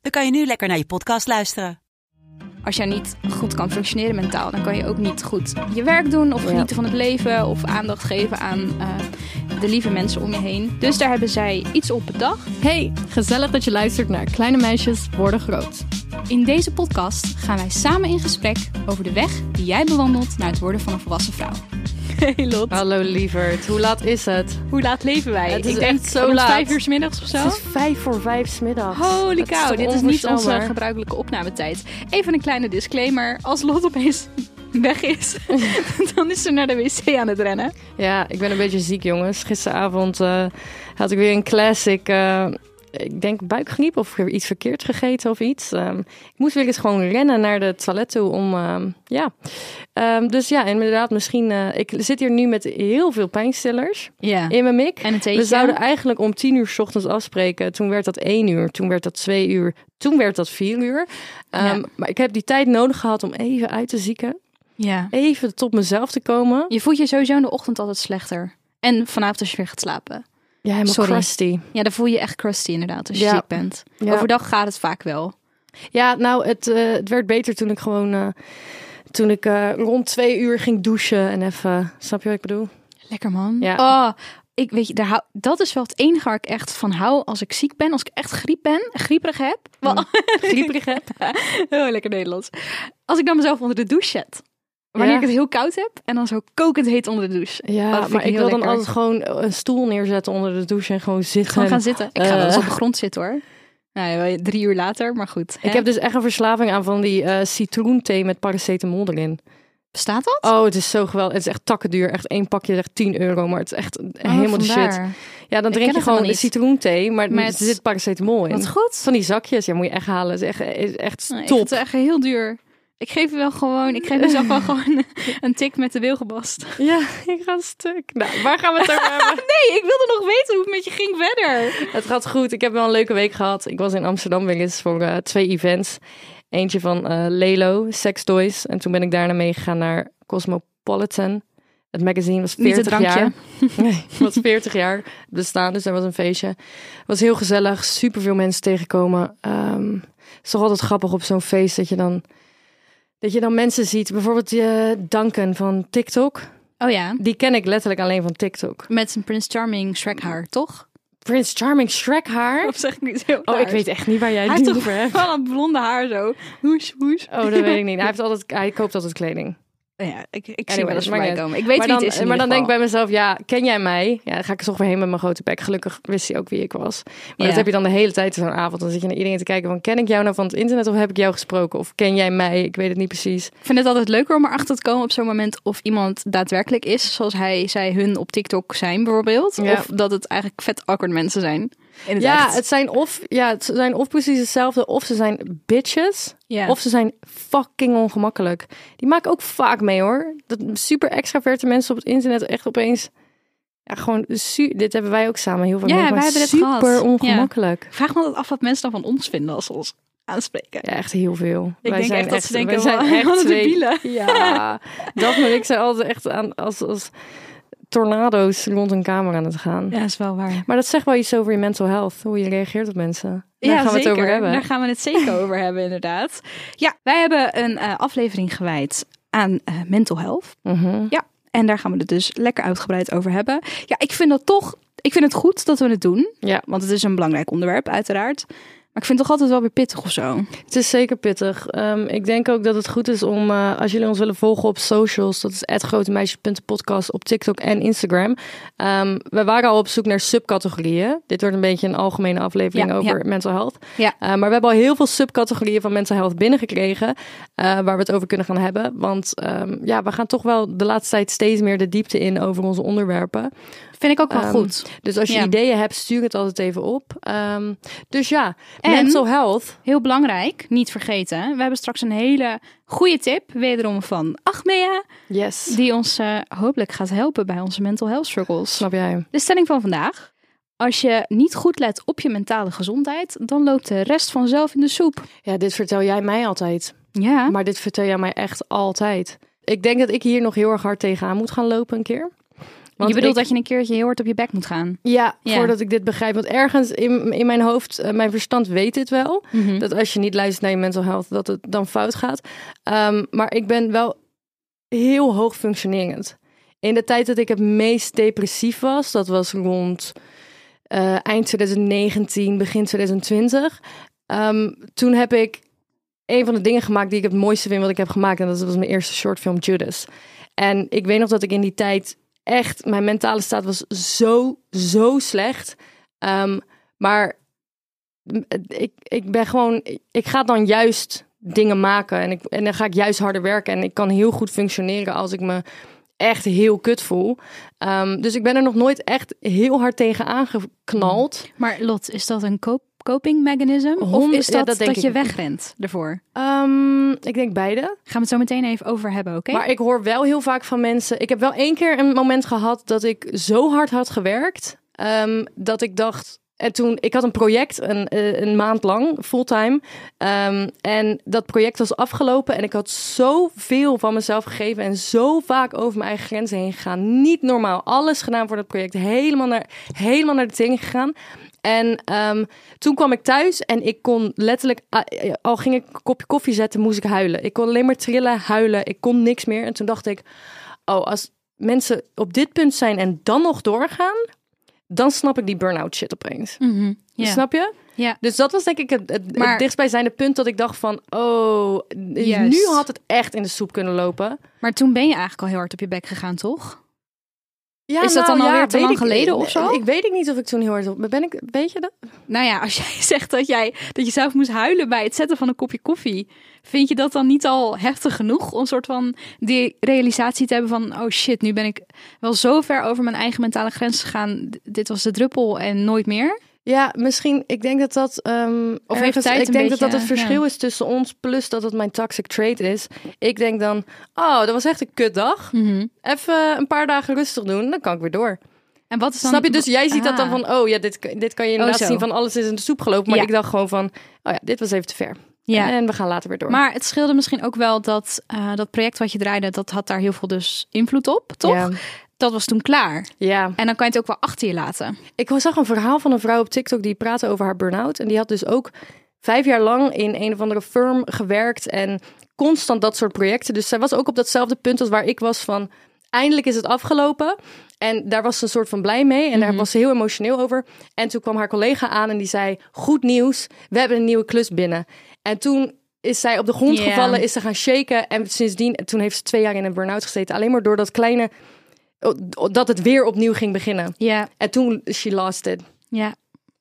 dan kan je nu lekker naar je podcast luisteren. Als jij niet goed kan functioneren mentaal, dan kan je ook niet goed je werk doen of genieten van het leven of aandacht geven aan eh, de lieve mensen om je heen. Dus daar hebben zij iets op bedacht. Hey, gezellig dat je luistert naar Kleine Meisjes Worden Groot. In deze podcast gaan wij samen in gesprek over de weg die jij bewandelt naar het worden van een volwassen vrouw. Hey Lot, Hallo lieverd, hoe laat is het? hoe laat leven wij? Het is Ik denk echt zo laat. vijf uur 's middags of zo. Het is vijf voor vijf 's middags. Holy cow, dit is niet onze gebruikelijke opnametijd. Even een kleine disclaimer. Als Lot opeens weg is, dan is ze naar de wc aan het rennen. Ja, ik ben een beetje ziek jongens. Gisteravond eh, had ik weer een classic, eh, ik denk buikgriep of iets verkeerd gegeten of iets. Ehm, ik moest weer eens gewoon rennen naar de toilet toe om, ehm, ja. Ehm, dus ja, inderdaad, misschien, eh, ik zit hier nu met heel veel pijnstillers Ja. in mijn mik. En. We zouden eigenlijk om tien uur 's ochtends afspreken. Toen werd dat één uur, toen werd dat twee uur, toen werd dat vier uur. Ja. Maar ik heb die tijd nodig gehad om even uit te zieken. Ja. Even tot mezelf te komen. Je voelt je sowieso in de ochtend altijd slechter. En vanavond als je weer gaat slapen. Ja, helemaal Sorry. crusty. Ja, dan voel je je echt crusty inderdaad als je Ja. ziek bent. Ja. Overdag gaat het vaak wel. Ja, nou, het, eh, het werd beter toen ik gewoon... eh, toen ik eh, rond twee uur ging douchen en even... Snap je wat ik bedoel? Lekker man. Ja. Oh, ik weet je, daar hou, dat is wel het enige waar ik echt van hou als ik ziek ben. Als ik echt griep ben, grieperig heb. Wel, Grieperig heb. Heel lekker Nederlands. Als ik dan mezelf onder de douche zet. Wanneer Ja. ik het heel koud heb en dan zo kokend heet onder de douche. Oh, Ja, vind maar ik wil dan altijd gewoon een stoel neerzetten onder de douche en gewoon zitten. Gewoon gaan zitten. Ik ga wel eens Eh. op de grond zitten hoor. Nou, ja, drie uur later, maar goed. Ik heb dus echt een verslaving aan van die eh citroenthee met paracetamol erin. Bestaat dat? Oh, het is zo geweldig. Het is echt takkenduur. Echt één pakje echt 10 euro, maar het is echt helemaal de shit. Oh. Ja, dan drink je gewoon de citroenthee, maar, Maar er het- zit paracetamol in. Wat goed. Van die zakjes, ja, moet je echt halen. Het is echt, is top. het echt heel duur. Ik geef wel gewoon, ik geef mezelf wel gewoon een tik met de wilgebast. Ja, ik ga stuk. Nou, waar gaan we het over hebben? Nee, ik wilde nog weten hoe het met je ging verder. Het gaat goed. Ik heb wel een leuke week gehad. Ik was in Amsterdam weer eens voor eh, twee events. Eentje van eh, Lelo, Sex Toys. En toen ben ik daarna meegegaan naar Cosmopolitan. Het magazine was Niet het 40 jaar. Nee, het was 40 jaar bestaan, dus er was een feestje. Het was heel gezellig, superveel mensen tegenkomen. Ehm, het is toch altijd grappig op zo'n feest dat je dan, dat je dan mensen ziet. Bijvoorbeeld uh, Duncan van TikTok. Oh ja, Die ken ik letterlijk alleen van TikTok. met zijn Prince Charming Shrek haar, toch? Prince Charming Shrek haar. Of zeg ik niet heel Oh, ik weet echt niet waar jij Hij het heeft nu toch over hebt. wel een blonde haar zo. Hoes, hoes. Oh, dat weet ik niet. Hij, heeft altijd, hij koopt altijd kleding. Ja, ik, ik zie Anyway, wel eens voorbij komen. Ik weet maar wie dan, het is in maar dan denk ik bij mezelf, ja, ken jij mij? Ja, dan ga ik er toch weer heen met mijn grote bek. Gelukkig wist hij ook wie ik was. Maar Ja. dat heb je dan de hele tijd zo'n avond. Dan zit je naar iedereen te kijken van, ken ik jou nou van het internet of heb ik jou gesproken? Of ken jij mij? Ik weet het niet precies. Ik vind het altijd leuker om erachter te komen op zo'n moment of iemand daadwerkelijk is, zoals hij zei hun op TikTok zijn bijvoorbeeld. Ja. Of dat het eigenlijk vet awkward mensen zijn. In het ja, echt. het zijn of, ja, het zijn of precies hetzelfde, of ze zijn bitches, of ze zijn fucking ongemakkelijk. Die maken ook vaak mee hoor. Dat super extraverte mensen op het internet echt opeens, ja, gewoon, su- dit hebben wij ook samen heel veel Ja, wij hebben dit super gehad. ongemakkelijk. Vraag me altijd af wat mensen dan van ons vinden als ze ons aanspreken. Ja, echt heel veel. Ik denk echt dat ze denken, wij zijn echt twee-. Ja, Daphne en ik zijn altijd echt aan, als, als tornado's rond een kamer aan het gaan. Ja, is wel waar. Maar dat zegt wel iets over je mental health, hoe je reageert op mensen. Daar ja, gaan we het zeker. over hebben. Daar gaan we het zeker over hebben, inderdaad. Ja, wij hebben een eh, aflevering gewijd aan eh, mental health. Mhm. En daar gaan we het dus lekker uitgebreid over hebben. Ja, ik vind dat toch. Ik vind het goed dat we het doen. Ja. Want het is een belangrijk onderwerp, uiteraard. Maar ik vind het toch altijd wel weer pittig of zo. Het is zeker pittig. Ehm, ik denk ook dat het goed is om, eh, als jullie ons willen volgen op socials, dat is grotemeisjes.podcast op TikTok en Instagram. Ehm, we waren al op zoek naar subcategorieën. Dit wordt een beetje een algemene aflevering Ja, over ja. mental health. Ja. Eh, maar we hebben al heel veel subcategorieën van mental health binnengekregen, eh, waar we het over kunnen gaan hebben. Want ehm, ja, we gaan toch wel de laatste tijd steeds meer de diepte in over onze onderwerpen. Vind ik ook wel Ehm, goed. Dus als je Ja. ideeën hebt, stuur het altijd even op. Ehm, dus ja, En- mental health. Heel belangrijk, niet vergeten. We hebben straks een hele goede tip, wederom van Achmea, Yes. die ons eh, hopelijk gaat helpen bij onze mental health struggles. Snap jij? De stelling van vandaag. Als je niet goed let op je mentale gezondheid, dan loopt de rest vanzelf in de soep. Ja, dit vertel jij mij altijd. Ja. Maar dit vertel jij mij echt altijd. Ik denk dat ik hier nog heel erg hard tegenaan moet gaan lopen een keer. Want je bedoelt ik- dat je een keertje heel hard op je bek moet gaan. Ja, Ja. voordat ik dit begrijp. Want ergens in, in mijn hoofd, eh, mijn verstand weet dit wel. Mhm. Dat als je niet luistert naar je mental health, dat het dan fout gaat. Ehm, maar ik ben wel heel hoog functionerend. In de tijd dat ik het meest depressief was, dat was rond eh, eind 2019, begin 2020. Ehm, toen heb ik een van de dingen gemaakt die ik het mooiste vind wat ik heb gemaakt. En dat was mijn eerste shortfilm Judas. En ik weet nog dat ik in die tijd echt, mijn mentale staat was zo, zo slecht. Ehm, maar ik, ik ben gewoon, ik ga dan juist dingen maken en, ik, en dan ga ik juist harder werken. En ik kan heel goed functioneren als ik me echt heel kut voel. Ehm, dus ik ben er nog nooit echt heel hard tegen aangeknald. Maar Lot, is dat een cop- coping mechanism? Of is ja, dat dat je wegrent ervoor? Ehm, ik denk beide. Gaan we het zo meteen even over hebben, oké? Maar ik hoor wel heel vaak van mensen. Ik heb wel één keer een moment gehad dat ik zo hard had gewerkt. ehm, dat ik dacht. En toen, ik had een project een, eh, een maand lang, fulltime. Ehm, en dat project was afgelopen. En ik had zoveel van mezelf gegeven. En zo vaak over mijn eigen grenzen heen gegaan. Niet normaal. Alles gedaan voor dat project. Helemaal naar, helemaal naar de ting gegaan. En ehm, toen kwam ik thuis en ik kon letterlijk, ah, al ging ik een kopje koffie zetten, moest ik huilen. Ik kon alleen maar trillen, huilen. Ik kon niks meer. En toen dacht ik, oh, als mensen op dit punt zijn en dan nog doorgaan, dan snap ik die burn-out shit opeens. Mhm. Snap je? Ja. Dus dat was denk ik het, het, Maar- het dichtstbijzijnde punt dat ik dacht van, oh, nu had het echt in de soep kunnen lopen. Maar toen ben je eigenlijk al heel hard op je bek gegaan, toch? Ja, Is dat dan alweer te weet lang ik- geleden of zo? Ik weet ik niet of ik toen heel hard op. Ben ik, weet je dat? Nou ja, als jij zegt dat, jij, dat je zelf moest huilen bij het zetten van een kopje koffie, vind je dat dan niet al heftig genoeg om een soort van die realisatie te hebben van, oh shit, nu ben ik wel zo ver over mijn eigen mentale grens gegaan. Dit was de druppel en nooit meer. Ja, misschien. Ik denk dat dat. ehm Of heeft ergens- tijd ik denk dat dat het verschil ja. is tussen ons, plus dat het mijn toxic trait is. Ik denk dan, oh, dat was echt een kutdag. Even een paar dagen rustig doen, dan kan ik weer door. En wat is dan... Snap je? Dus jij ziet dat dan Ah. van, oh ja, dit, dit kan je inderdaad zo. zien van alles is in de soep gelopen. Maar Ja. ik dacht gewoon van, oh ja, dit was even te ver. Ja. En we gaan later weer door. Maar het scheelde misschien ook wel dat eh, dat project wat je draaide, dat had daar heel veel dus invloed op, toch? Ja. Dat was toen klaar. ja. En dan kan je het ook wel achter je laten. Ik zag een verhaal van een vrouw op TikTok die praatte over haar burn-out. En die had dus ook vijf jaar lang in een of andere firm gewerkt en constant dat soort projecten. Dus zij was ook op datzelfde punt als waar ik was van eindelijk is het afgelopen. En daar was ze een soort van blij mee en daar was ze heel emotioneel over. En toen kwam haar collega aan en die zei, goed nieuws, we hebben een nieuwe klus binnen. En toen is zij op de grond gevallen, is ze gaan shaken. En sindsdien, toen heeft ze twee jaar in een burn-out gezeten. Alleen maar door dat kleine, dat het weer opnieuw ging beginnen. Ja, En toen, she lost it. ja.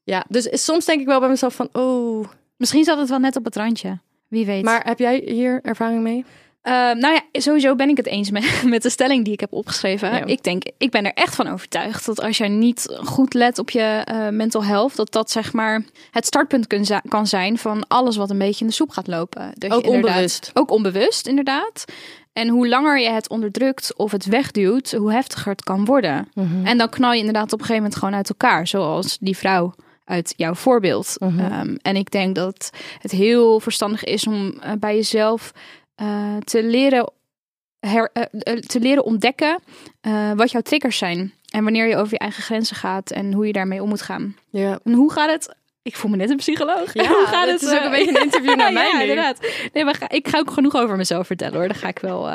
Ja, dus soms denk ik wel bij mezelf van, oh. Misschien zat het wel net op het randje. Wie weet. Maar heb jij hier ervaring mee? Eh, nou ja, sowieso ben ik het eens met, met de stelling die ik heb opgeschreven. Ja. Ik denk, ik ben er echt van overtuigd dat als jij niet goed let op je eh, mental health, dat dat zeg maar het startpunt kun kan zijn van alles wat een beetje in de soep gaat lopen. Dat je Ook onbewust. Ook onbewust, inderdaad. En hoe langer je het onderdrukt of het wegduwt, hoe heftiger het kan worden. Mhm. En dan knal je inderdaad op een gegeven moment gewoon uit elkaar, zoals die vrouw uit jouw voorbeeld. Mhm. Ehm, en ik denk dat het heel verstandig is om eh, bij jezelf eh, te, leren her, eh, eh, te leren ontdekken wat jouw triggers zijn. En wanneer je over je eigen grenzen gaat en hoe je daarmee om moet gaan. Ja. En hoe gaat het? Ik voel me net een psycholoog. Ja, hoe gaat het is ook een beetje een interview naar mij ja, nu. inderdaad. Nee, maar ga- ik ga ook genoeg over mezelf vertellen hoor. Daar ga ik wel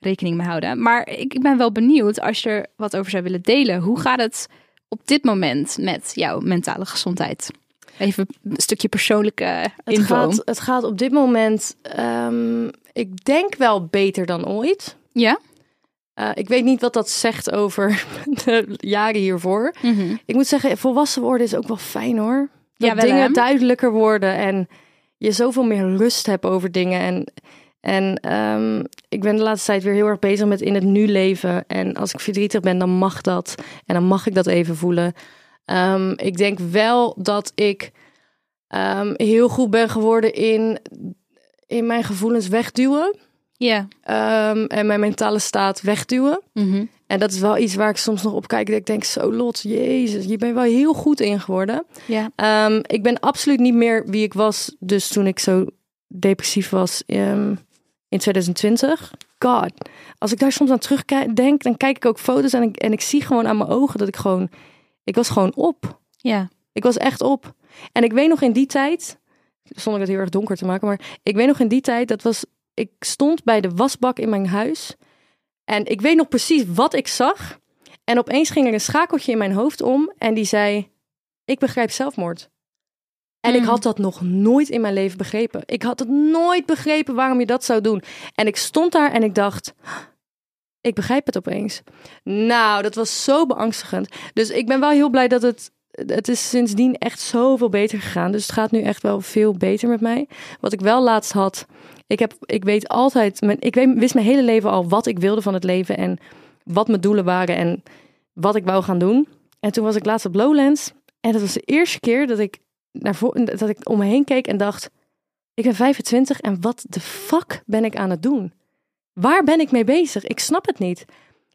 rekening mee houden. Maar ik, ik ben wel benieuwd als je er wat over zou willen delen. Hoe gaat het op dit moment met jouw mentale gezondheid? Even een stukje persoonlijke Het, info. gaat, het gaat op dit moment, ehm, ik denk wel beter dan ooit. Ja? Eh, ik weet niet wat dat zegt over de jaren hiervoor. Mhm. Ik moet zeggen, volwassen worden is ook wel fijn hoor. Dat Ja, wel, dingen hè? duidelijker worden en je zoveel meer rust hebt over dingen. En En ehm, ik ben de laatste tijd weer heel erg bezig met in het nu leven. En als ik verdrietig ben, dan mag dat. En dan mag ik dat even voelen. Ehm, ik denk wel dat ik ehm, heel goed ben geworden in, in mijn gevoelens wegduwen. Ja. Ehm, en mijn mentale staat wegduwen. Mhm. En dat is wel iets waar ik soms nog op kijk. Dat ik denk, zo Lot, jezus, je bent wel heel goed in geworden. Ja. Ik ben absoluut niet meer wie ik was dus toen ik zo depressief was in 2020. God, als ik daar soms aan terugdenk, dan kijk ik ook foto's en ik, en ik zie gewoon aan mijn ogen dat ik gewoon, ik was gewoon op. Ja. Ik was echt op. En ik weet nog in die tijd, zonder het heel erg donker te maken, maar ik weet nog in die tijd, dat was, ik stond bij de wasbak in mijn huis. En ik weet nog precies wat ik zag. En opeens ging er een schakeltje in mijn hoofd om en die zei, ik begrijp zelfmoord. En ik Mm. had dat nog nooit in mijn leven begrepen. Ik had het nooit begrepen waarom je dat zou doen. En ik stond daar en ik dacht, ik begrijp het opeens. Nou, dat was zo beangstigend. Dus ik ben wel heel blij dat het. Het is sindsdien echt zoveel beter gegaan. Dus het gaat nu echt wel veel beter met mij. Wat ik wel laatst had. Ik, heb, ik weet altijd. Mijn, ik weet, wist mijn hele leven al wat ik wilde van het leven. En wat mijn doelen waren. En wat ik wou gaan doen. En toen was ik laatst op Lowlands. En dat was de eerste keer dat ik, naar dat ik om me heen keek en dacht. Ik ben 25 en wat de fuck ben ik aan het doen? Waar ben ik mee bezig? Ik snap het niet.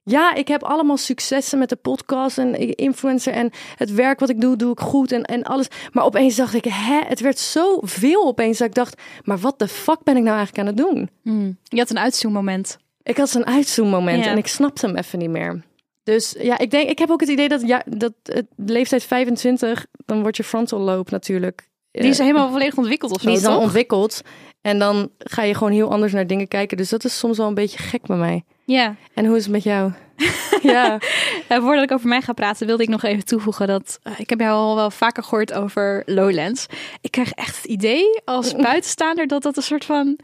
Ja, ik heb allemaal successen met de podcast en influencer en het werk wat ik doe, doe ik goed en, en alles. Maar opeens dacht ik, hè, het werd zo veel opeens dat ik dacht, maar wat de fuck ben ik nou eigenlijk aan het doen? Mm. Je had een uitzoommoment. Ik had zo'n uitzoommoment Ja. en ik snapte hem even niet meer. Dus ja, ik denk, ik heb ook het idee dat, ja, dat het leeftijd 25, dan wordt je frontal lobe natuurlijk. Die is eh, helemaal volledig ontwikkeld of zo, die is dan toch? ontwikkeld. En dan ga je gewoon heel anders naar dingen kijken. Dus dat is soms wel een beetje gek bij mij. Ja. En hoe is het met jou? ja. Eh, voordat ik over mij ga praten, wilde ik nog even toevoegen dat eh, ik heb jou al wel vaker gehoord over Lowlands. Ik krijg echt het idee als buitenstaander dat dat een soort van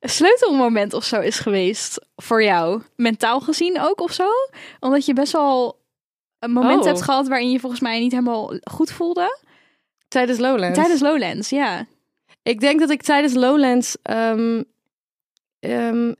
sleutelmoment of zo is geweest voor jou. Mentaal gezien ook of zo. Omdat je best wel een moment Oh. hebt gehad waarin je volgens mij niet helemaal goed voelde. Tijdens Lowlands. Tijdens Lowlands, ja. Ik denk dat ik tijdens Lowlands... ehm, ehm,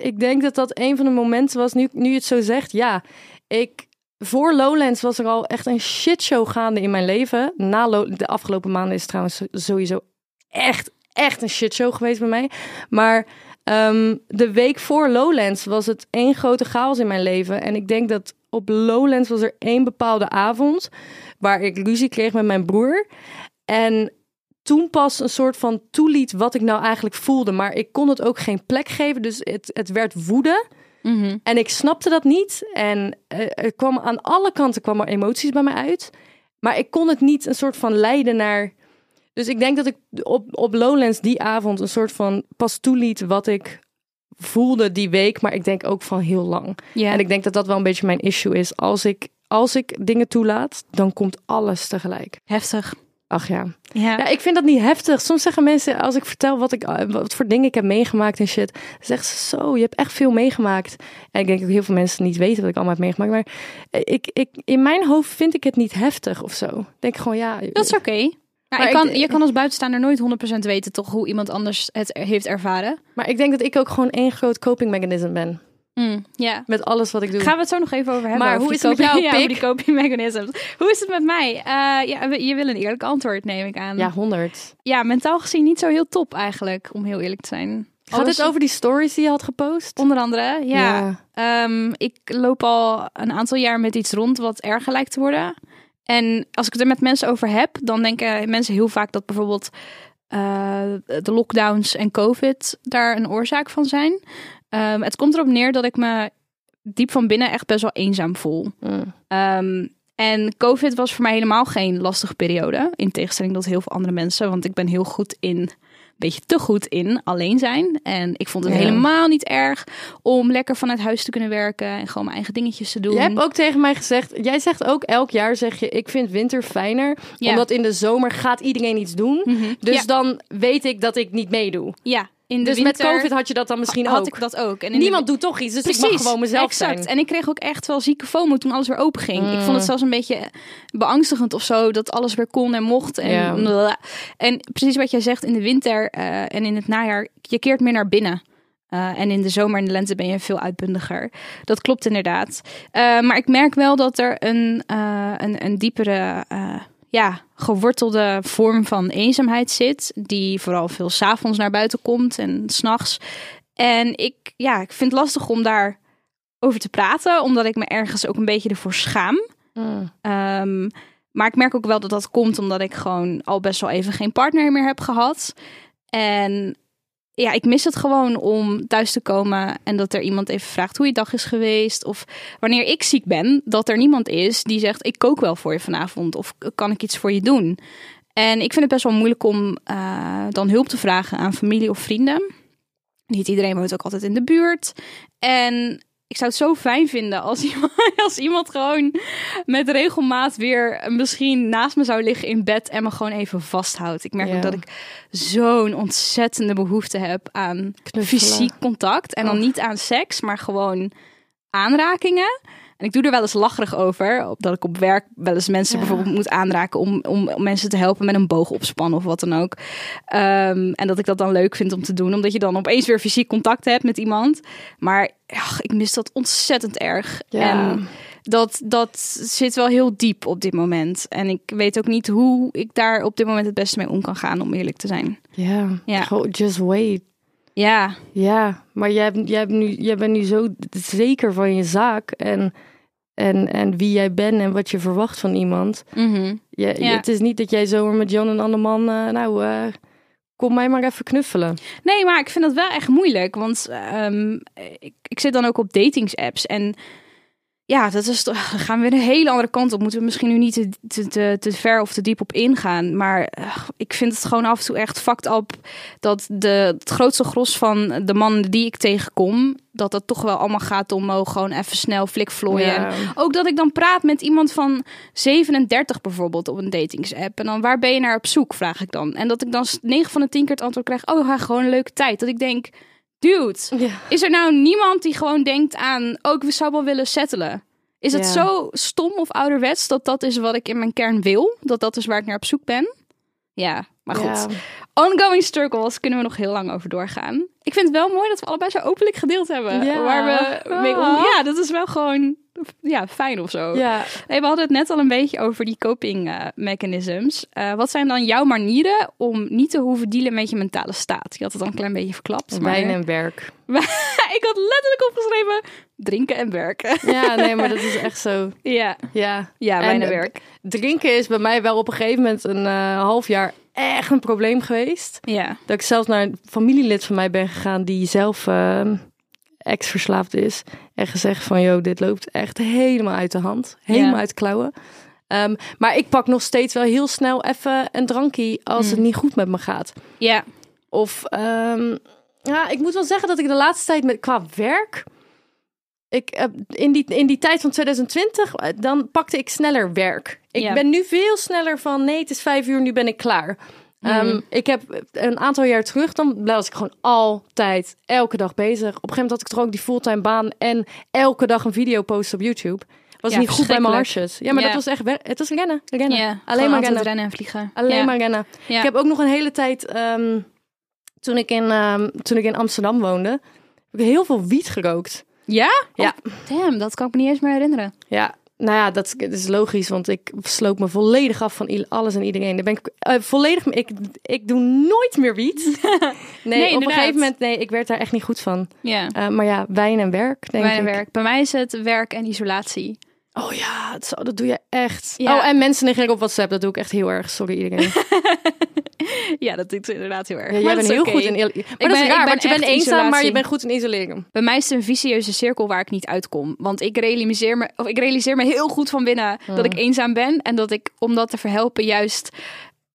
ik denk dat dat een van de momenten was, nu, nu je het zo zegt. Ja, ik... Voor Lowlands was er al echt een shitshow gaande in mijn leven. Na de afgelopen maanden is het trouwens sowieso echt, echt een shitshow geweest bij mij. Maar ehm, de week voor Lowlands was het één grote chaos in mijn leven. En ik denk dat op Lowlands was er één bepaalde avond... waar ik ruzie kreeg met mijn broer. En toen pas een soort van toeliet wat ik nou eigenlijk voelde. Maar ik kon het ook geen plek geven. Dus het, het werd woede. Mhm. En ik snapte dat niet. En eh, er kwam aan alle kanten kwam er emoties bij me uit. Maar ik kon het niet een soort van leiden naar. Dus ik denk dat ik op, op Lowlands die avond een soort van pas toeliet wat ik voelde die week. Maar ik denk ook van heel lang. ja. En ik denk dat dat wel een beetje mijn issue is. Als ik, als ik dingen toelaat, dan komt alles tegelijk. Heftig. Ach ja. Ja. Ja, ik vind dat niet heftig. Soms zeggen mensen, als ik vertel wat, ik, eh, wat voor dingen ik heb meegemaakt en shit, zeggen ze zo, je hebt echt veel meegemaakt. En ik denk dat heel veel mensen niet weten wat ik allemaal heb meegemaakt. Maar eh, ik, ik, in mijn hoofd vind ik het niet heftig of zo. Ik denk gewoon, ja. Dat is oké. Maar, Maar ik kan, ik- je kan als buitenstaander nooit 100% weten toch hoe iemand anders het heeft ervaren. Maar ik denk dat ik ook gewoon één groot coping mechanism ben. Ja. Met alles wat ik doe. Gaan we het zo nog even over hebben. Maar hoe is het met jou, ja, die coping mechanisms. Hoe is het met mij? Eh, ja, je wil een eerlijk antwoord, neem ik aan. Ja, 100. Ja, mentaal gezien niet zo heel top eigenlijk, om heel eerlijk te zijn. Gaat Alles- het over die stories die je had gepost? Onder andere, ja. Ehm, ik loop al een aantal jaar met iets rond wat erger lijkt te worden. En als ik het er met mensen over heb, dan denken mensen heel vaak dat bijvoorbeeld eh, de lockdowns en COVID daar een oorzaak van zijn. Ehm, het komt erop neer dat ik me diep van binnen echt best wel eenzaam voel. Mm. Ehm, en COVID was voor mij helemaal geen lastige periode. In tegenstelling tot heel veel andere mensen. Want ik ben heel goed in, een beetje te goed in alleen zijn. En ik vond het Ja. helemaal niet erg om lekker vanuit huis te kunnen werken. En gewoon mijn eigen dingetjes te doen. Je hebt ook tegen mij gezegd, jij zegt ook elk jaar zeg je, ik vind winter fijner. Ja. Omdat in de zomer gaat iedereen iets doen. Mhm. Dus ja, dan weet ik dat ik niet meedoe. ja, in de Dus winter met COVID had je dat dan misschien had ook. ik dat ook. En Niemand de... doet toch iets, dus Precies, ik mag gewoon mezelf exact. zijn. En ik kreeg ook echt wel zieke FOMO toen alles weer open ging. Ik Mm. vond het zelfs een beetje beangstigend of zo, dat alles weer kon en mocht. En, en precies wat jij zegt, in de winter eh, en in het najaar, je keert meer naar binnen. Uh, en in de zomer en de lente ben je veel uitbundiger. Dat klopt inderdaad. Uh, maar ik merk wel dat er een, een, een diepere, ja, gewortelde vorm van eenzaamheid zit. Die vooral veel s'avonds naar buiten komt en s'nachts. En ik, ja, ik vind het lastig om daar over te praten, omdat ik me ergens ook een beetje ervoor schaam. Mm. Um, maar ik merk ook wel dat dat komt omdat ik gewoon al best wel even geen partner meer heb gehad. En ja, ik mis het gewoon om thuis te komen en dat er iemand even vraagt hoe je dag is geweest. Of wanneer ik ziek ben, dat er niemand is die zegt: Ik kook wel voor je vanavond of kan ik iets voor je doen. En ik vind het best wel moeilijk om uh, dan hulp te vragen aan familie of vrienden. Niet iedereen woont ook altijd in de buurt. En ik zou het zo fijn vinden als iemand, als iemand gewoon met regelmaat weer misschien naast me zou liggen in bed en me gewoon even vasthoudt. Ik merk ook dat ik zo'n ontzettende behoefte heb aan fysiek contact. En dan niet aan seks, maar gewoon aanrakingen. En ik doe er wel eens lacherig over. Dat ik op werk wel eens mensen bijvoorbeeld moet aanraken om, om, mensen te helpen met een boog opspannen of wat dan ook. Um, en dat ik dat dan leuk vind om te doen. Omdat je dan opeens weer fysiek contact hebt met iemand. Maar ach, ik mis dat ontzettend erg. Ja. En dat, dat zit wel heel diep op dit moment. En ik weet ook niet hoe ik daar op dit moment het beste mee om kan gaan, om eerlijk te zijn. Ja, ja. just wait. Ja. Ja, maar jij, jij, hebt nu, jij bent nu zo zeker van je zaak en, en, en wie jij bent en wat je verwacht van iemand. Mm ja. Het is niet dat jij zomaar met Jan en Anneman, uh, nou, uh, kom mij maar even knuffelen. Nee, maar ik vind dat wel echt moeilijk, want um, ik, ik zit dan ook op datingsapps en ja, dat is toch, dan gaan we weer een hele andere kant op. Moeten we misschien nu niet te, te, te, ver of te diep op ingaan. Maar ik vind het gewoon af en toe echt fucked up dat de, het grootste gros van de mannen die ik tegenkom, dat het toch wel allemaal gaat om oh, gewoon even snel flikvlooien. Ja. Ook dat ik dan praat met iemand van 37 bijvoorbeeld op een datingsapp. En dan waar ben je naar op zoek, vraag ik dan. En dat ik dan 9 van de 10 keer het antwoord krijg, oh, ga gewoon een leuke tijd. Dat ik denk dude, is er nou niemand die gewoon denkt aan, ook we zou wel willen settelen? Is het zo stom of ouderwets dat dat is wat ik in mijn kern wil? Dat dat is waar ik naar op zoek ben? Ja, maar goed. Ongoing struggles kunnen we nog heel lang over doorgaan. Ik vind het wel mooi dat we allebei zo openlijk gedeeld hebben. Waar we mee om... Ah. Ja, dat is wel gewoon ja, fijn of zo. Ja. we hadden het net al een beetje over die coping uh, mechanisms. Uh, wat zijn dan jouw manieren om niet te hoeven dealen met je mentale staat? Je had het al een klein beetje verklapt. Wijn en werk. ik had letterlijk opgeschreven drinken en werken. Ja, nee, maar dat is echt zo. Ja, ja, ja wijn en, werk. Drinken is bij mij wel op een gegeven moment een uh, half jaar echt een probleem geweest. Ja. Dat ik zelfs naar een familielid van mij ben gegaan die zelf ehm, ex-verslaafd is. En gezegd van, joh, dit loopt echt helemaal uit de hand. Helemaal uit de klauwen. Um, maar ik pak nog steeds wel heel snel even een drankje als het mm. niet goed met me gaat. Ja. Of, um, ja, ik moet wel zeggen dat ik de laatste tijd met, qua werk... Ik, in, die, in die tijd van 2020, uh, dan pakte ik sneller werk. Ik ben nu veel sneller van, nee, het is vijf uur, nu ben ik klaar. Um, ik heb een aantal jaar terug, dan was ik gewoon altijd elke dag bezig. Op een gegeven moment had ik er ook die fulltime baan en elke dag een video posten op YouTube. Was niet goed bij mijn hartjes. Ja, maar dat was echt, het was rennen, rennen. Ja, Alleen maar rennen. rennen en vliegen. Alleen maar rennen. Ik heb ook nog een hele tijd, um, toen, ik in, um, toen ik in Amsterdam woonde, heb ik heel veel wiet gerookt. Ja? Ja. Oh, damn, dat kan ik me niet eens meer herinneren. Ja, nou ja, dat, is logisch, want ik sloop me volledig af van alles en iedereen. Daar ben ik uh, volledig. Ik, ik doe nooit meer wiet. nee, nee op een gegeven moment, nee, ik werd daar echt niet goed van. Ja. Uh, maar ja, wijn en werk. Denk wijn en werk. Bij mij is het werk en isolatie. Oh ja, dat, dat doe je echt. Ja. Oh, en mensen negeren op WhatsApp, dat doe ik echt heel erg. Sorry iedereen. ja, dat doet inderdaad heel erg. Ja, jij bent heel goed in... Maar ik dat ben, is raar, want je bent eenzaam, maar je bent goed in isoleren. Bij mij is het een vicieuze cirkel waar ik niet uitkom. Want ik realiseer me, of ik realiseer me heel goed van binnen dat ik eenzaam ben. En dat ik, om dat te verhelpen, juist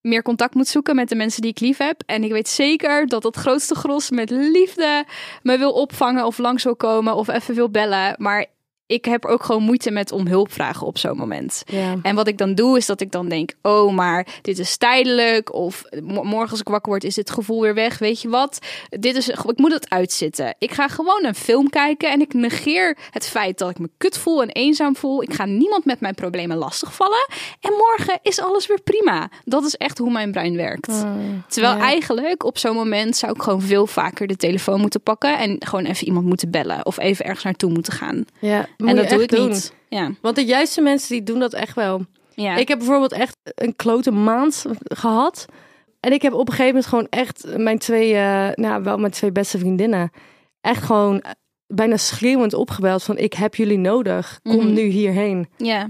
meer contact moet zoeken met de mensen die ik lief heb. En ik weet zeker dat het grootste gros met liefde me wil opvangen of langs wil komen of even wil bellen. Maar ik heb ook gewoon moeite met om hulp vragen op zo'n moment. Ja. En wat ik dan doe, is dat ik dan denk: oh, maar dit is tijdelijk. Of mo- morgen als ik wakker word, is dit gevoel weer weg. Weet je wat? Dit is, ik moet het uitzitten. Ik ga gewoon een film kijken en ik negeer het feit dat ik me kut voel en eenzaam voel. Ik ga niemand met mijn problemen lastigvallen. En morgen is alles weer prima. Dat is echt hoe mijn brein werkt. Terwijl ja. eigenlijk op zo'n moment zou ik gewoon veel vaker de telefoon moeten pakken en gewoon even iemand moeten bellen of even ergens naartoe moeten gaan. ja. Moet en dat doe ik doen. niet. Ja. Want de juiste mensen die doen dat echt wel. Ja. Ik heb bijvoorbeeld echt een klote maand gehad. En ik heb op een gegeven moment gewoon echt mijn twee, eh, nou wel mijn twee beste vriendinnen, echt gewoon eh, bijna schreeuwend opgebeld van ik heb jullie nodig. Kom Mhm. nu hierheen. ja.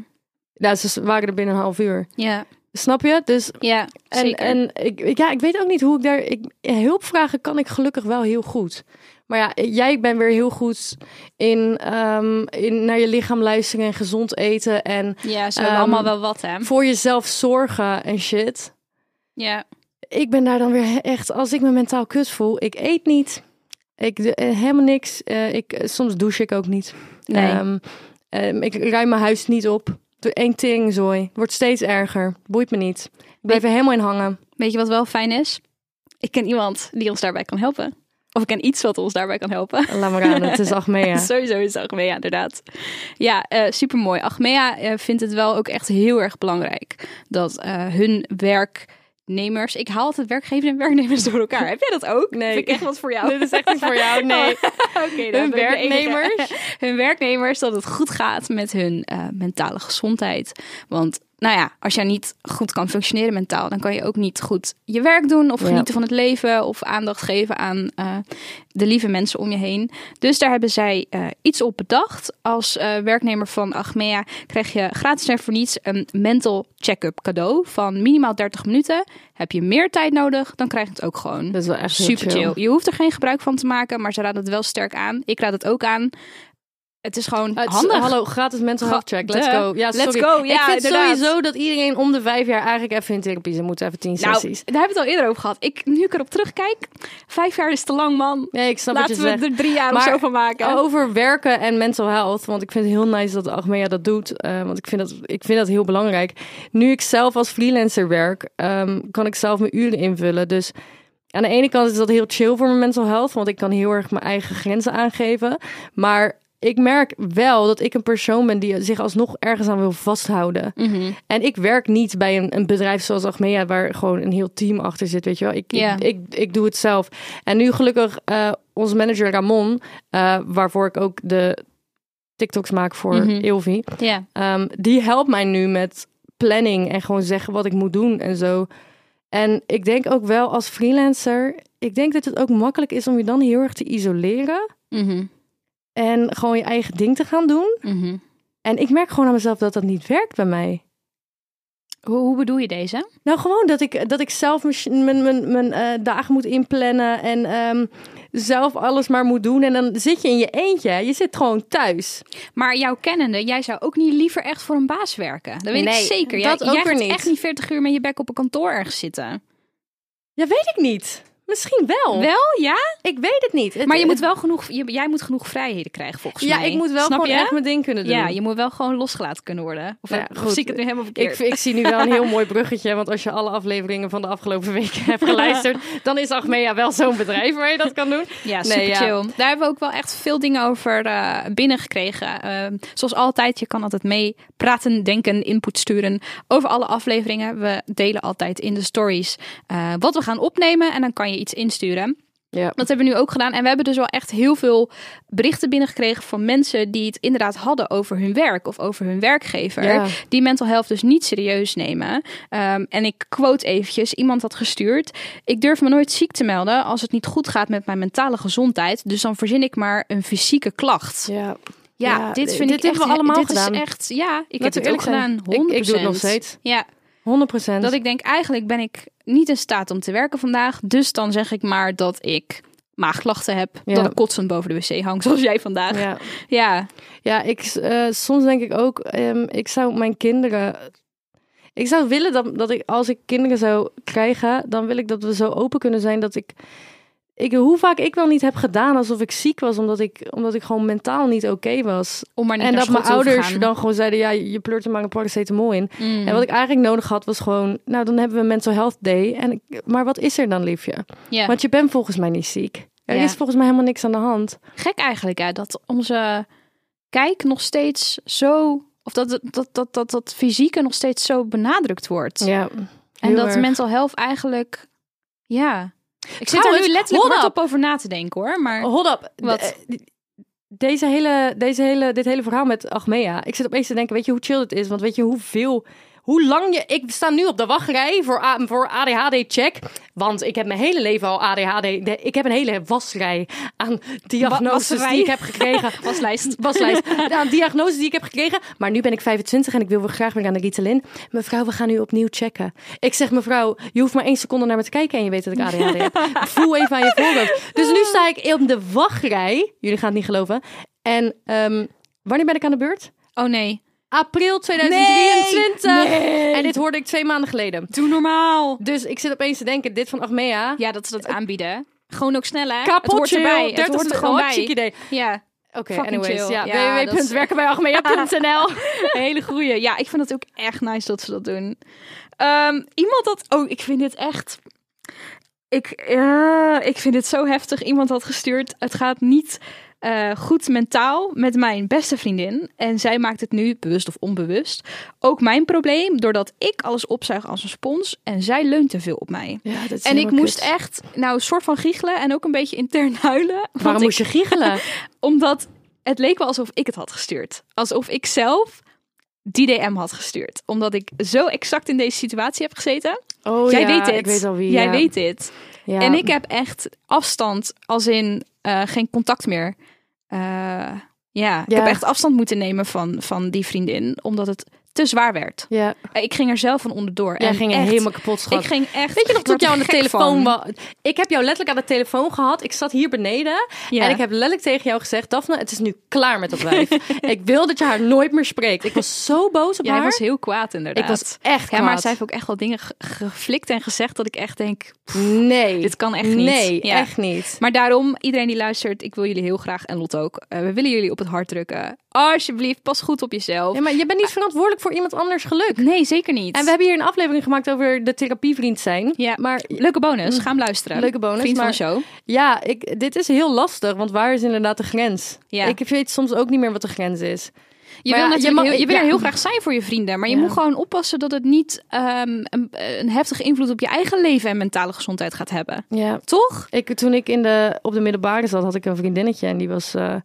Nou, ze waren er binnen een half uur. Ja. Snap je? Dus Ja. en, Zeker. en ik, ik- ja, ik weet ook niet hoe ik daar. Ik, hulp vragen kan ik gelukkig wel heel goed. Maar ja, jij bent weer heel goed in, ehm, in naar je lichaam luisteren en gezond eten. En Ja, ze Ehm, allemaal wel wat, hè? voor jezelf zorgen en shit. Ja. Ik ben daar dan weer echt, als ik me mentaal kut voel, ik eet niet. Ik doe eh, helemaal niks. Eh, ik, soms douche ik ook niet. Nee. Ehm, ik ruim mijn huis niet op. Doe één teringzooi. Wordt steeds erger. Boeit me niet. Ik blijf er helemaal in hangen. Weet je wat wel fijn is? Ik ken iemand die ons daarbij kan helpen. Of ik ken iets wat ons daarbij kan helpen. Laat maar aan, het is Achmea. Sowieso is Achmea, inderdaad. Ja, eh super mooi. Achmea eh, vindt het wel ook echt heel erg belangrijk dat eh, hun werknemers. Ik haal altijd werkgevers en werknemers door elkaar. Heb jij dat ook? Nee. Vind ik echt wat voor jou. Dit is echt niet voor jou, nee. Oké, dan Hun werknemers? hun werknemers, dat het goed gaat met hun eh, mentale gezondheid. Want nou ja, als jij niet goed kan functioneren mentaal, dan kan je ook niet goed je werk doen of Ja. genieten van het leven of aandacht geven aan eh, de lieve mensen om je heen. Dus daar hebben zij eh, iets op bedacht. Als eh, werknemer van Achmea krijg je gratis en voor niets een mental check-up cadeau van minimaal 30 minuten. Heb je meer tijd nodig, dan krijg je het ook gewoon. Dat is wel echt Super chill. Je hoeft er geen gebruik van te maken, maar ze raden het wel sterk aan. Ik raad het ook aan. Het is gewoon Het is- handig. Hallo, gratis mental health check. Let's go. Ja, Let's sorry. go. Ja, ik vind inderdaad. sowieso dat iedereen om de vijf jaar eigenlijk even in therapie zou moeten. Even tien Nou, sessies. daar hebben we het al eerder over gehad. Ik, nu ik erop terugkijk, vijf jaar is te lang, man. Nee, ik snap Laten we zegt. er drie jaar of zo van maken. Over werken en mental health. Want ik vind het heel nice dat Achmea dat doet. eh, want ik vind dat, ik vind dat heel belangrijk. Nu ik zelf als freelancer werk, ehm, kan ik zelf mijn uren invullen. Dus aan de ene kant is dat heel chill voor mijn mental health. Want ik kan heel erg mijn eigen grenzen aangeven. Maar ik merk wel dat ik een persoon ben die zich alsnog ergens aan wil vasthouden. Mhm. En ik werk niet bij een, een bedrijf zoals Achmea, waar gewoon een heel team achter zit, weet je wel. Ik, ik, ik, ik doe het zelf. En nu gelukkig eh onze manager Ramon, eh, waarvoor ik ook de TikToks maak voor ehm, die helpt mij nu met planning en gewoon zeggen wat ik moet doen en zo. En ik denk ook wel als freelancer, ik denk dat het ook makkelijk is om je dan heel erg te isoleren Mhm. En gewoon je eigen ding te gaan doen. Mhm. En ik merk gewoon aan mezelf dat dat niet werkt bij mij. Hoe, hoe bedoel je deze? Nou, gewoon dat ik, dat ik zelf mijn, mijn, mijn, eh, dagen moet inplannen en ehm, zelf alles maar moet doen. En dan zit je in je eentje. Je zit gewoon thuis. Maar jouw kennende, jij zou ook niet liever echt voor een baas werken. Dat weet Nee, ik zeker. dat jij, ook jij weer gaat niet. echt niet 40 uur met je bek op een kantoor ergens zitten. Ja, weet ik niet. Misschien wel. Wel, ja? Ik weet het niet. Het- Maar je moet wel genoeg, je- jij moet genoeg vrijheden krijgen volgens Ja, mij. ik moet wel Snap gewoon je? echt mijn ding kunnen doen. Ja, je moet wel gewoon losgelaten kunnen worden. Of, Ja, of goed. zie ik het nu helemaal ik, verkeerd? ik zie nu wel een heel mooi bruggetje. Want als je alle afleveringen van de afgelopen weken hebt geluisterd... dan is Achmea wel zo'n bedrijf waar je dat kan doen. Ja, Nee, super ja. chill. Daar hebben we ook wel echt veel dingen over eh, binnengekregen. Ehm, zoals altijd, je kan altijd mee praten, denken, input sturen over alle afleveringen. We delen altijd in de stories eh, wat we gaan opnemen en dan kan je iets insturen. Ja. Dat hebben we nu ook gedaan. En we hebben dus wel echt heel veel berichten binnengekregen van mensen die het inderdaad hadden over hun werk of over hun werkgever. Ja. Die mental health dus niet serieus nemen. Ehm, en ik quote eventjes, iemand had gestuurd. Ik durf me nooit ziek te melden als het niet goed gaat met mijn mentale gezondheid. Dus dan verzin ik maar een fysieke klacht. Ja, Ja, Ja, dit dit vind ik hebben echt, we allemaal dit gedaan. Is echt, ja, ik heb het ook gedaan. 100%. Ik- ik doe het nog steeds. Ja, 100 procent. dat ik denk, eigenlijk ben ik niet in staat om te werken vandaag. Dus dan zeg ik maar dat ik maagklachten heb. Ja. Dat ik kotsend boven de wc hang, zoals jij vandaag. Ja, Ja. ja. Ja, ik, eh, soms denk ik ook, ehm, ik zou mijn kinderen. Ik zou willen dat, dat ik, als ik kinderen zou krijgen, dan wil ik dat we zo open kunnen zijn dat ik ik, hoe vaak ik wel niet heb gedaan alsof ik ziek was, omdat ik, omdat ik gewoon mentaal niet oké was. Om maar niet En dat mijn ouders dan gewoon zeiden, ja, je pleurt er maar een paracetamol in. Mm. En wat ik eigenlijk nodig had, was gewoon, nou, dan hebben we Mental Health Day. En ik, maar wat is er dan, liefje? Want je bent volgens mij niet ziek. Er is volgens mij helemaal niks aan de hand. Gek eigenlijk, hè, dat onze kijk nog steeds zo... Of dat, dat, dat, dat, dat fysieke nog steeds zo benadrukt wordt. Ja. en dat erg. mental health eigenlijk... Ja. Ik zit er nu letterlijk hold hardop over na te denken, hoor. Maar Hold up. Wat? De- eh, deze hele, deze hele, dit hele verhaal met Achmea. Ik zit opeens te denken, weet je hoe chill het is? Want weet je hoeveel... Hoe lang je... Ik sta nu op de wachtrij voor, voor ADHD-check. Want ik heb mijn hele leven al ADHD. Ik heb een hele wasrij aan diagnoses die ik heb gekregen. waslijst. waslijst aan diagnoses die ik heb gekregen. Maar nu ben ik 25 en ik wil weer graag weer aan de Ritalin. Mevrouw, we gaan nu opnieuw checken. Ik zeg, mevrouw, je hoeft maar één seconde naar me te kijken en je weet dat ik ADHD heb. Voel even aan je voorhoofd. Dus nu sta ik op de wachtrij. Jullie gaan het niet geloven. En ehm, wanneer ben ik aan de beurt? Oh nee. April 2023. Nee. En dit hoorde ik twee maanden geleden. Doe normaal. Dus ik zit opeens te denken, dit van Achmea. Ja, dat ze dat aanbieden. Gewoon ook snel, hè? het Kapot hoort chill. erbij. Het 30 hoort er gewoon hartstikke bij. idee. Ja, Oké, Fucking anyways. Ja, Ja, een hele goeie. Ja, ik vind het ook echt nice dat ze dat doen. Ehm, iemand dat... Oh, ik vind dit echt... Ik, ja, ik vind dit zo heftig. Iemand had gestuurd. Het gaat niet eh, goed mentaal met mijn beste vriendin. En zij maakt het nu, bewust of onbewust, ook mijn probleem. Doordat ik alles opzuig als een spons. En zij leunt te veel op mij. Ja, dat is En ik moest kut. echt, nou, een soort van giechelen. En ook een beetje intern huilen. Waarom ik- moest je giechelen? omdat het leek wel alsof ik het had gestuurd. Alsof ik zelf die DM had gestuurd. Omdat ik zo exact in deze situatie heb gezeten. Oh Jij ja, weet dit. Ik weet al wie. Jij ja. weet dit. Ja. En ik heb echt afstand, als in eh, geen contact meer. Eh, ja, ik heb echt afstand moeten nemen van, van die vriendin. Omdat het te zwaar werd. Ja, Eh, Ik ging er zelf van onderdoor. jij en ging er echt, helemaal kapot, schat. Ik ging echt... Weet je nog toen ik jou aan de telefoon was? Ik heb jou letterlijk aan de telefoon gehad. Ik zat hier beneden. Ja. En ik heb letterlijk tegen jou gezegd... Daphne, het is nu klaar met dat wijf. ik wil dat je haar nooit meer spreekt. Ik was zo boos op Jij haar. was heel kwaad inderdaad. ik was echt Ja, maar kwaad. zij heeft ook echt wel dingen ge- geflikt en gezegd dat ik echt denk, Nee. dit kan echt niet. Nee, Ja. echt niet. Maar daarom, iedereen die luistert, ik wil jullie heel graag, en Lot ook, eh, we willen jullie op het hart drukken. Alsjeblieft, pas goed op jezelf. Ja, maar je bent niet verantwoordelijk voor iemand anders geluk. Nee, zeker niet. En we hebben hier een aflevering gemaakt over de therapievriend zijn. Ja. Maar Leuke bonus, ga hem luisteren. Leuke bonus, Vriend maar- van show. ja, ik, dit is heel lastig. Want waar is inderdaad de grens? Ja. Ik weet soms ook niet meer wat de grens is. Je Maar wil, ja, natuurlijk je heel, je wil ja. er heel graag zijn voor je vrienden, maar je Ja. moet gewoon oppassen dat het niet ehm, een, een heftige invloed op je eigen leven en mentale gezondheid gaat hebben. Ja, Toch? Ik, toen ik in de, op de middelbare zat, had ik een vriendinnetje en die was. eh,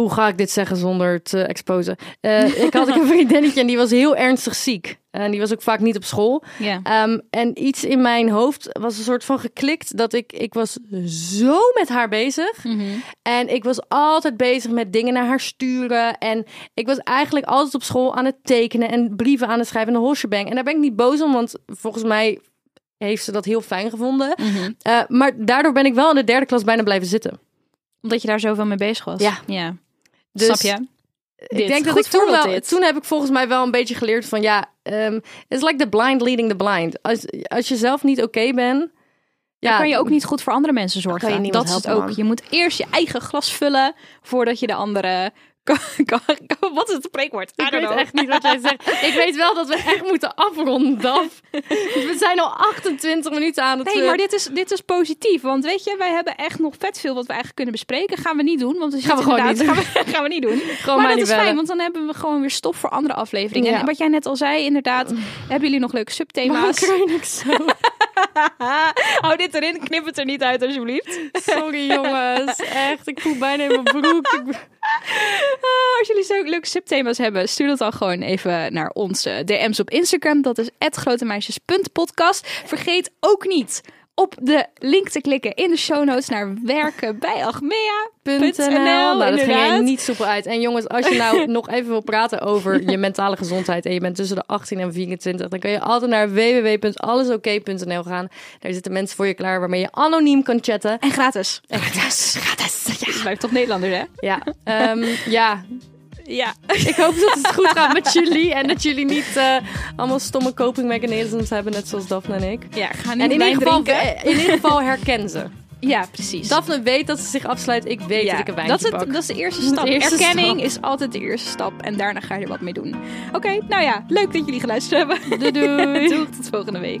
hoe ga ik dit zeggen zonder te exposen? Eh, ik had een vriendinnetje en die was heel ernstig ziek. En die was ook vaak niet op school. Ehm, en iets in mijn hoofd was een soort van geklikt dat ik, ik was zo met haar bezig. Mhm. En ik was altijd bezig met dingen naar haar sturen. En ik was eigenlijk altijd op school aan het tekenen en brieven aan het schrijven en de Holsjebang. En daar ben ik niet boos om, want volgens mij heeft ze dat heel fijn gevonden. Mhm. Eh, maar daardoor ben ik wel in de derde klas bijna blijven zitten. Omdat je daar zoveel mee bezig was. Ja. ja. Dus Snap je? Ik Dit. denk dat Goed ik toen wel, dit. toen heb ik volgens mij wel een beetje geleerd van ja, um, it's like the blind leading the blind. Als, als je zelf niet oké bent, Ja, kan je ook niet goed voor andere mensen zorgen. dat is het ook. man. Je moet eerst je eigen glas vullen voordat je de andere. Wat is het spreekwoord? Ik weet know. echt niet wat jij zegt. Ik weet wel dat we echt moeten afronden, Daf. We zijn al 28 minuten aan het... Nee, eh, maar dit is, dit is positief. Want weet je, wij hebben echt nog vet veel wat we eigenlijk kunnen bespreken. Gaan we niet doen. Want we Gaan we gewoon niet Gaan we, gaan we niet doen. Gewoon maar mij dat is fijn, want dan hebben we gewoon weer stof voor andere afleveringen. Ja. En wat jij net al zei, inderdaad, hebben jullie nog leuke subthema's? ik zo? Hou dit erin, knip het er niet uit alsjeblieft. Sorry jongens. Echt, ik voel bijna in mijn broek. Ah, als jullie zo leuke subthema's hebben, stuur dat dan gewoon even naar onze DM's op Instagram. Dat is grotemeisjes.podcast. Vergeet ook niet op de link te klikken in de show notes naar werken bij Achmea. .nl. Nou, dat ging er niet soepel uit. En jongens, als je nou nog even wil praten over je mentale gezondheid en je bent tussen de 18 en 24, dan kun je altijd naar www.allesoké.nl gaan. Daar zitten mensen voor je klaar waarmee je anoniem kan chatten. En gratis. Gratis, gratis. Je blijft toch Nederlander, hè? Ja, ehm, ja. Ja. Ik hoop dat het goed gaat met jullie en dat jullie niet eh, allemaal stomme coping mechanisms hebben, net zoals Daphne en ik. Ja, ga nu En in ieder, geval, drinken. eh, in ieder geval herken ze. Ja, precies. Daphne weet dat ze zich afsluit. Ik weet Ja, dat ik een wijntje dat is, het, pak. dat is de eerste stap. de eerste Erkenning stap. is altijd de eerste stap. En daarna ga je er wat mee doen. Oké, nou ja, leuk dat jullie geluisterd hebben. Doei doei. Doeg, tot volgende week.